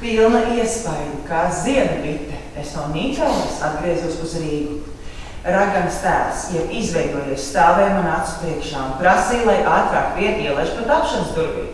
Pilna iespaidu, kā ziedabite, es no Nīcaules atgriezos uz Rīgu. Ragans tēls jau izveidojies stāvēja man acu priekšā un prasīja, lai ātrāk vietu ielaiž pat apšanas durvīm.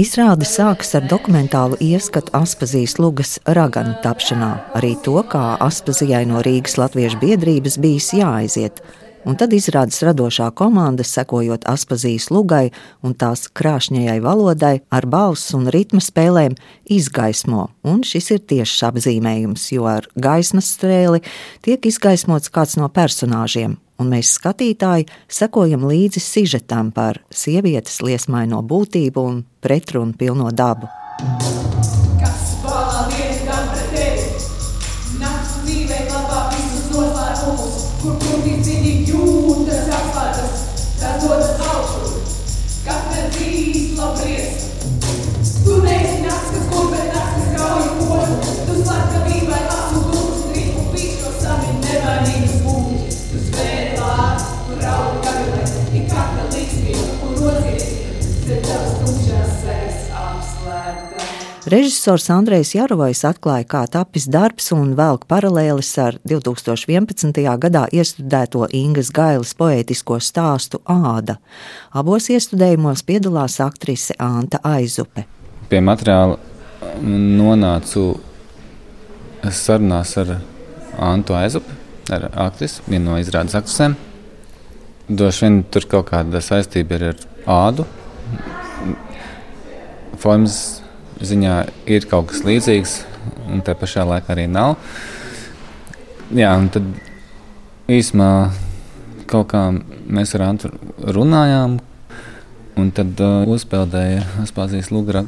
Izrāde sākas ar dokumentālu ieskatu Aspazijas lugas raganu tapšanā, arī to, kā Aspazijai no Rīgas Latviešu biedrības bijis jāaiziet – un tad izrādes radošā komanda, sekojot Aspazijas lugai un tās krāšņajai valodai, ar balss un ritma spēlēm izgaismo. Un šis ir tiešs apzīmējums, jo ar gaismas strēli tiek izgaismots kāds no personāžiem, un mēs skatītāji sekojam līdzi sižetam par sievietes liesmaino būtību un pretrunu pilno dabu. Kas Režisors Andrejs Jarovais atklāja, kā tapis darbs un velk paralēlis ar 2011. gadā iestudēto Ingas Gailas poētisko stāstu Āda. Abos iestudējumos piedalās aktrise Anta Aizupe. Pie materiāla nonācu sarunās ar Antu Aizupi, ar aktrisi, vienu no izrādes aktrisēm. Droši vien tur kaut kāda saistība ir ar ādu. Formas ziņā ir kaut kas līdzīgs, un tā pašā laikā arī nav. Jā, un tad īsumā kaut kā mēs ar Antu runājām, un tad uh, uzpeldēja Aspāzijas Lūgra.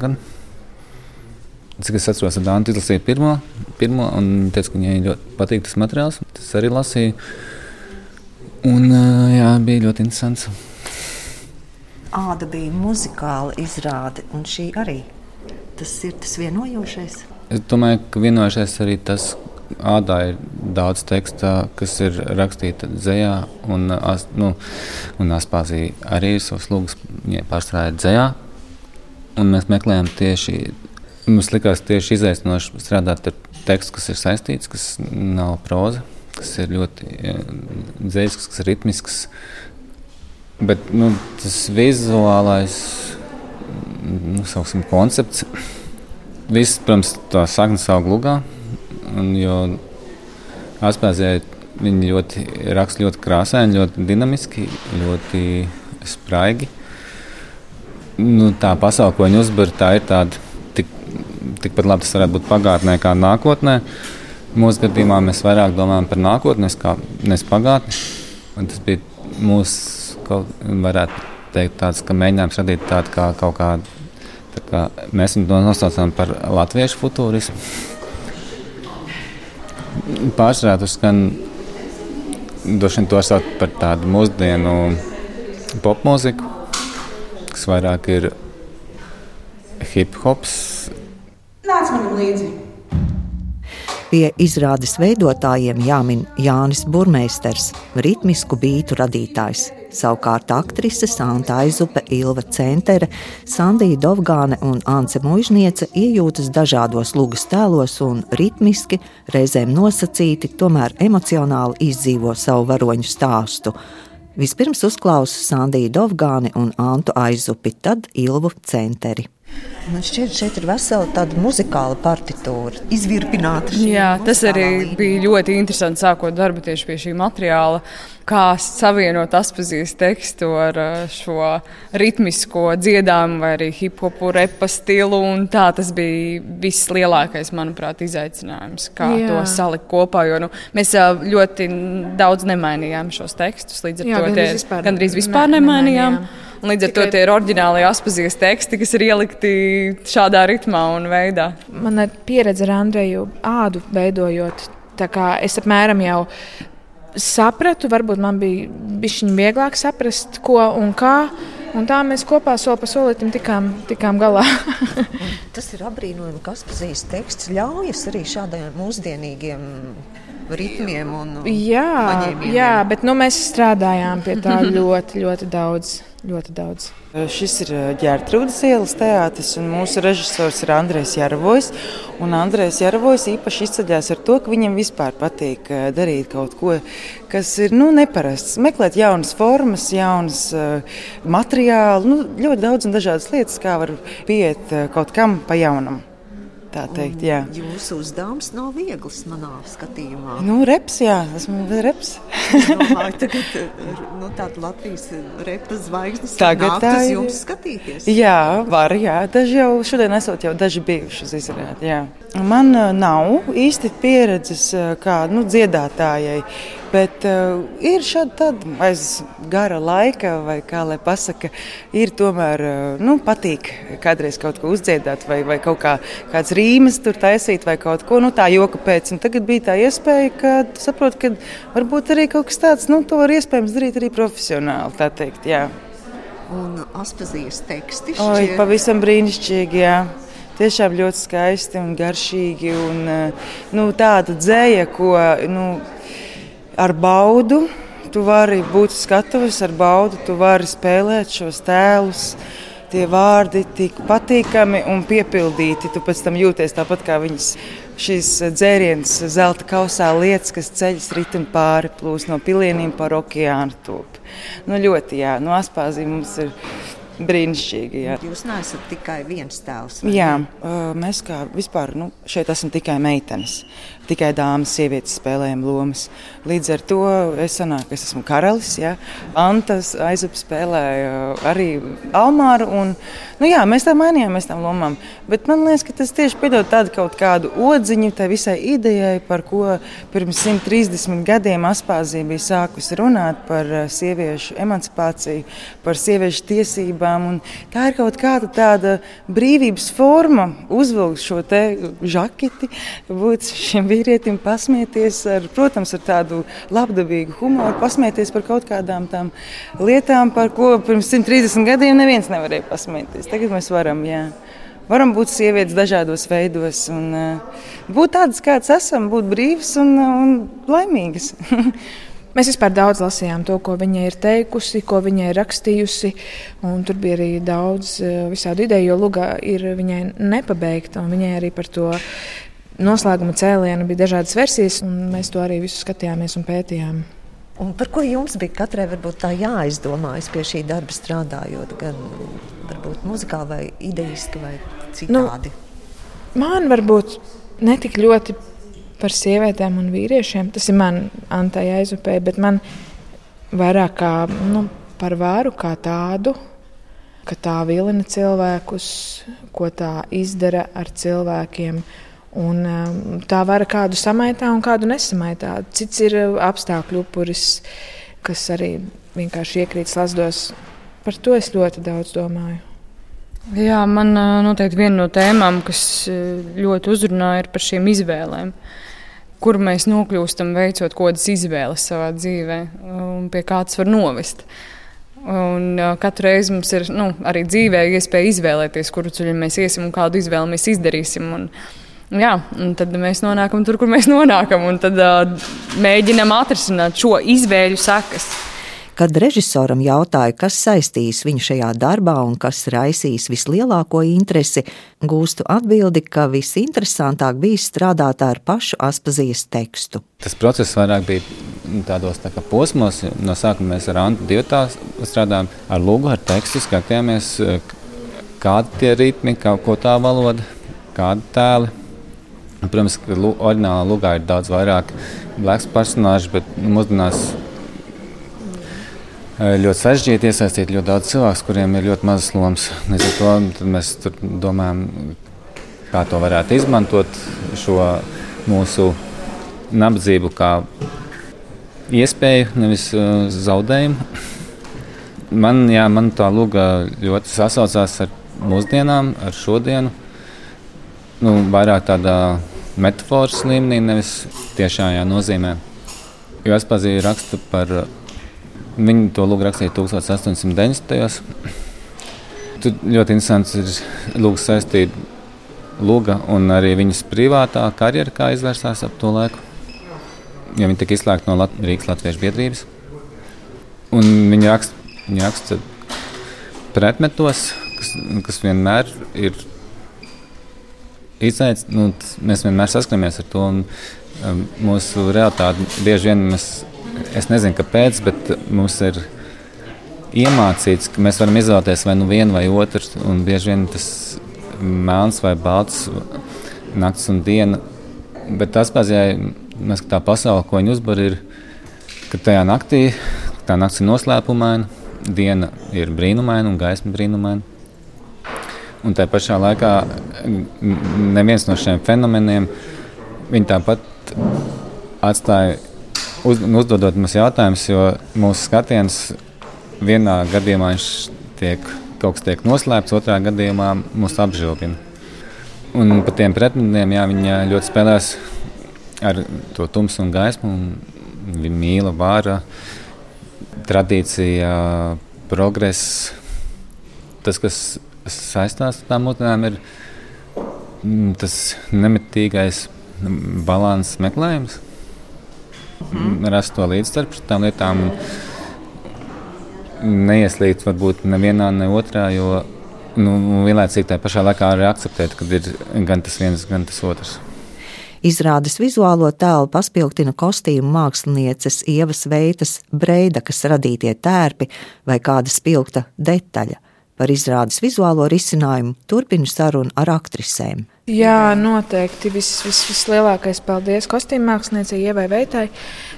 Cik es atceros, tad Anna izlasīja pirmo, pirmo un teica, ka viņai ļoti patīk tas materiāls. Tas arī lasīja. Un, uh, jā, bija ļoti interesants. Āda bija muzikāla izrāde, un šī arī tas ir tas vienojošais? Es domāju, ka vienojošais arī tas, Ādā ir daudz teksta, kas ir rakstīta dzējā, un, nu, un Aspāzija arī lūgas, viņai pārstrādāja dzējā. Un mēs meklējam tieši, mums likās tieši izaicinoši strādāt ar tekstu, kas ir saistīts, kas nav proza, kas ir ļoti dzējisks, kas ir ritmisks. Bet nu, tas vizuālais nu, sauksim, koncepts. Viss, protams, tā saknes aug lugā. Un, jo Aspēzē viņi ļoti raksta ļoti krāsaini, ļoti dinamiski, ļoti spraigi. Nu, tā pasaule, ko viņi uzbūr, tā ir tāda tik, tikpat labi tas varētu būt pagātnē kā nākotnē. Mūsu gadījumā mēs vairāk domājam par nākotni, nevis pagātni. Un tas bija mūsu, varētu teikt, tāds, ka mēģinājums radīt tādu kā kaut kādu Mēs viņu nosaucām par latviešu futūrismu. Pārsvarā tas skan droši vien to sauc par tādu mūsdienu popmūziku, kas vairāk ir hip hops. Nāc man līdzi! Pie izrādes veidotājiem jāmin Jānis Burmeisters, ritmisku bītu radītājs. Savukārt aktrise Santa Aizupe, Ilva Centere, Sandija Dovgāne un Ance Mužniece iejūtas dažādos lugas tēlos un ritmiski, reizēm nosacīti, tomēr emocionāli izdzīvo savu varoņu stāstu. Vispirms uzklausa Sandiju Dovgāni un Antu Aizupi, tad Ilvu Centeri. Man šķiet, šeit ir vesela tāda muzikāla partitūra, izvirpināta. Jā, tas arī līmenī. bija ļoti interesanti sākot darbu tieši pie šī materiāla. Kā savienot apziņas tekstu ar uh, šo ritmisko dziedājumu, vai arī hip hopu, repa stilu. Tā tas bija vislielākais, manuprāt, izaicinājums. Kā Jā. to salikt kopā. Jo nu, mēs uh, ļoti daudz nemainījām šos tekstus. Līdz ar Jā, to gandrīz vispār, gandrīz vispār ne, nemainījām. nemainījām. Un līdz ar Tikai... to tie ir oriģināli apziņas teksti, kas ir ielikti šādā ritmā un veidā. Man ir pieredze ar Andreju ādu veidojot. Es apmēram jau sapratu, varbūt man bija bišķiņ vieglāk saprast, ko un kā. Un tā mēs kopā soli pa solītam tikām, tikām galā. tas ir apbrīnojami, ka apziņas teksts ļaujas arī šādiem mūsdienīgiem ritmiem un jā, jā, bet nu, mēs strādājām pie tā ļoti, ļoti daudz. Ļoti daudz. Šis ir ģērtrūdas ielas teātris, un mūsu režisors ir Andrēs Jaravojs. Andrēs Jaravojs īpaši izceļas ar to, ka viņam vispār patīk darīt kaut ko, kas ir nu, neparasts. Meklēt jaunas formas, jaunas materiālus, nu, ļoti daudz un dažādas lietas, kā var pieiet kaut kam pa jaunam tā teikt. Jā. Jūsu uzdevums nav viegls manā skatījumā. Nu, reps, jā, esmu reps. Domāju, tagad nu, tāda Latvijas repa zvaigznes tagad tā ir. jums skatīties. Jā, var, jā. Daži jau šodien esot jau daži bijuši uz izrādi, jā. Man nav īsti pieredzes kā nu, dziedātājai. Bet uh, ir šādi tādi aiz gara laika, vai kā lai pasaka, ir tomēr uh, nu, patīk kādreiz kaut ko uzdziedāt, vai, vai kaut kā, kāds rīmes tur taisīt, vai kaut ko nu, tā joka pēc. Un tagad bija tā iespēja, ka saprotu, ka varbūt arī kaut kas tāds, nu, to var iespējams darīt arī profesionāli, tā teikt, jā. Un aspazijas teksti šķiet. Oi, pavisam brīnišķīgi, jā tiešām ļoti skaisti un garšīgi. Un, nu, tāda dzēja, ko nu, ar baudu. Tu vari būt skatuves ar baudu, tu vari spēlēt šos tēlus. Tie vārdi tik patīkami un piepildīti. Tu pēc tam jūties tāpat kā viņas šīs dzēriens, zelta kausā lietas, kas ceļas ritmu pāri, plūst no pilieniem par okeānu. Nu, ļoti, jā, no Aspāzija mums ir brīnišķīgi. Jā. Jūs neesat tikai viens tēls. Jā, mēs kā vispār nu, šeit esam tikai meitenes tikai dāmas, sievietes spēlējam lomas. Līdz ar to es sanāku, ka es esmu karalis. Ja? Antas aizup spēlēja arī Almāru. Un, nu jā, mēs tā mainījāmies tam lomām. Bet man liekas, ka tas tieši piedod tādu kaut kādu odziņu tai visai idejai, par ko pirms 130 gadiem Aspāzija bija sākusi runāt par eh, sieviešu emancipāciju, par sieviešu tiesībām. Un tā ir kaut kāda tāda brīvības forma, uzvilkt šo te žaketi, būt šim vīrietim pasmieties, ar, protams, ar tādu labdabīgu humoru, pasmieties par kaut kādām tām lietām, par ko pirms 130 gadiem neviens nevarēja pasmieties. Tagad mēs varam. Jā. Varam būt sievietes dažādos veidos, un uh, būt tādas, kādas esam, būt brīvas un, un laimīgas. Mēs vispār daudz lasījām to, ko viņa ir teikusi, ko viņa ir rakstījusi. Tur bija arī daudz visādi ideju, jo Lūga ir viņai nepabeigta. Viņai arī par to noslēguma cēliena bija dažādas versijas, un mēs to arī visu skatījāmies un pētījām. Un par ko jums bija katrai tā jāizdomājas pie šī darba strādājot? Gan varbūt muzikāli, vai idejiski, vai citādi? Nu, man varbūt netik ļoti par sievietēm un vīriešiem. Tas ir man Antai aizupē, bet man vairāk kā nu, par vāru kā tādu. Ka tā vilina cilvēkus, ko tā izdara ar cilvēkiem, Un, um, tā var kādu samaitā un kādu nesamaitā. Cits ir uh, apstākļu upuris, kas arī vienkārši iekrīt slazdos. Par to es ļoti daudz domāju. Jā, man uh, noteikti viena no tēmām, kas uh, ļoti uzrunāja, ir par šīm izvēlēm. Kur mēs nokļūstam, veicot kaut kādas izvēles savā dzīvē, un pie kā tas var novest. Un, katru reizi mums ir nu, arī dzīvē iespēja izvēlēties, kuru ceļu mēs iesim un kādu izvēli mēs izdarīsim. Un, uh, Jā, un tad mēs nonākam tur, kur mēs nonākam, un tad uh, mēģinam atrisināt šo izvēļu sekas. Kad režisoram jautāja, kas saistīs viņu šajā darbā un kas raisīs vislielāko interesi, gūstu atbildi, ka visinteresantāk bija strādāt ar pašu Aspazijas tekstu. Tas process vairāk bija tādos tā posmos. No sākuma mēs ar Antu Dievtā strādājām ar lūgu, ar tekstu, skatījāmies, kādi tie ritmi, kā, ko tā valoda, kādi tēli Protams, ka oriģinālā lugā ir daudz vairāk blakus personāžu, bet mūsdienās eh, ļoti sarežģīti iesaistīt ļoti daudz cilvēku, kuriem ir ļoti mazas lomas. Līdz ar to mēs domājam, kā to varētu izmantot šo mūsu nabadzību kā iespēju, nevis uh, zaudējumu. Man, jā, man tā luga ļoti sasaucās ar mūsdienām, ar šodienu. Nu, vairāk tādā metafāras līmenī, nevis tiešājā nozīmē. Jo es pazīstu rakstu par viņu to lūgu rakstīja 1890. Tur ļoti interesants ir lūgas saistība Lūga un arī viņas privātā karjera, kā izvērsās ap to laiku. jo viņi tika izslēgti no Lat Rīgas Latviešu biedrības. Un viņi raksta, viņi raksta pretmetos, kas, kas vienmēr ir izaicinājums. Nu, mēs vienmēr saskaramies ar to. Un, um, mūsu realitāte bieži vien mēs, es nezinu, kāpēc, bet mums ir iemācīts, ka mēs varam izvēlēties vai nu vienu vai otru. Un bieži vien tas melns vai balts, naktis un diena. Bet tas mēs, tā pasaule, ko viņi uzbar, ir, ka tajā naktī tā naktis ir noslēpumaina, diena ir brīnumaina un gaisma brīnumaina. Un tā pašā laikā neviens no šiem fenomeniem viņi tāpat atstāja, uz, uzdodot mums jautājumus, jo mūsu skatiens vienā gadījumā tiek, kaut kas tiek noslēpts, otrā gadījumā mūs apžilbina. Un par tiem pretmetiem jā, viņi ļoti spēlēs ar to tumsu un gaismu. Un viņa mīla, vāra, tradīcija, progress. Tas, kas saistās ar tām mūtēm, ir mm, tas nemitīgais balanss meklējums. Mm. Rast to līdzsvaru tām lietām, neieslīgt varbūt nevienā, ne otrā, jo nu, vienlaicīgi tajā pašā laikā arī akceptēt, ka ir gan tas viens, gan tas otrs. Izrādes vizuālo tēlu paspilgtina kostīmu mākslinieces Ievas Veitas Breidakas radītie tērpi vai kāda spilgta detaļa. Par izrādes vizuālo risinājumu turpinu sarunu ar aktrisēm. Jā, noteikti. Vis, vis, vislielākais paldies kostīm māksliniecei Ievai Veitai,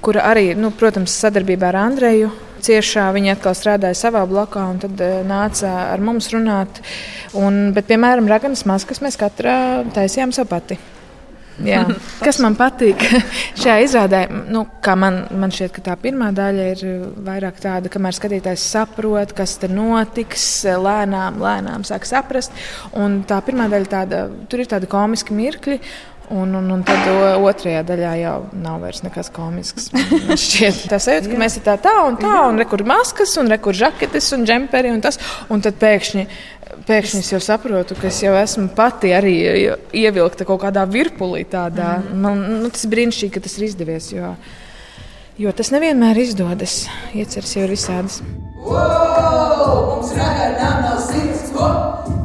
kura arī, nu, protams, sadarbībā ar Andreju ciešā. Viņa atkal strādāja savā blokā un tad uh, nāca ar mums runāt. Un, bet, piemēram, raganas maskas mēs katrā taisījām savu pati. Jā. Kas man patīk šajā izrādē, nu, man, man šķiet, ka tā pirmā daļa ir vairāk tāda, kamēr skatītājs saprot, kas tur notiks, lēnām, lēnām sāk saprast. Un tā pirmā daļa, tāda, tur ir tādi komiski mirkļi. Un, un, un tad otrajā daļā jau nav vairs nekas komisks. Šķiet, tā sajūta, ka mēs esam tā, tā un tā, un rekur maskas, un rekur žaketes, un džemperi, un tas. Un tad pēkšņi pēkšņi es jau saprotu, ka es jau esmu pati arī ievilkta kaut kādā virpulī. Tādā. Man nu, tas brīnišķīgi, ka tas ir izdevies, jo, jo tas nevienmēr izdodas. Ieceras jau ir visādas. Wow, mums ragarnā nav sirds, ko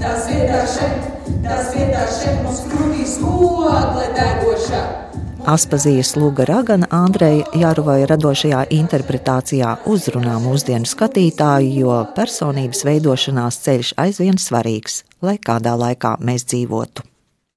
tas vietā šeit, tas vietā šeit mums krūtīs ogle degošā. Aspazijas Lūga Ragana Andreja Jāruvoja radošajā interpretācijā uzrunā mūsdienu skatītāju, jo personības veidošanās ceļš aizvien svarīgs, lai kādā laikā mēs dzīvotu.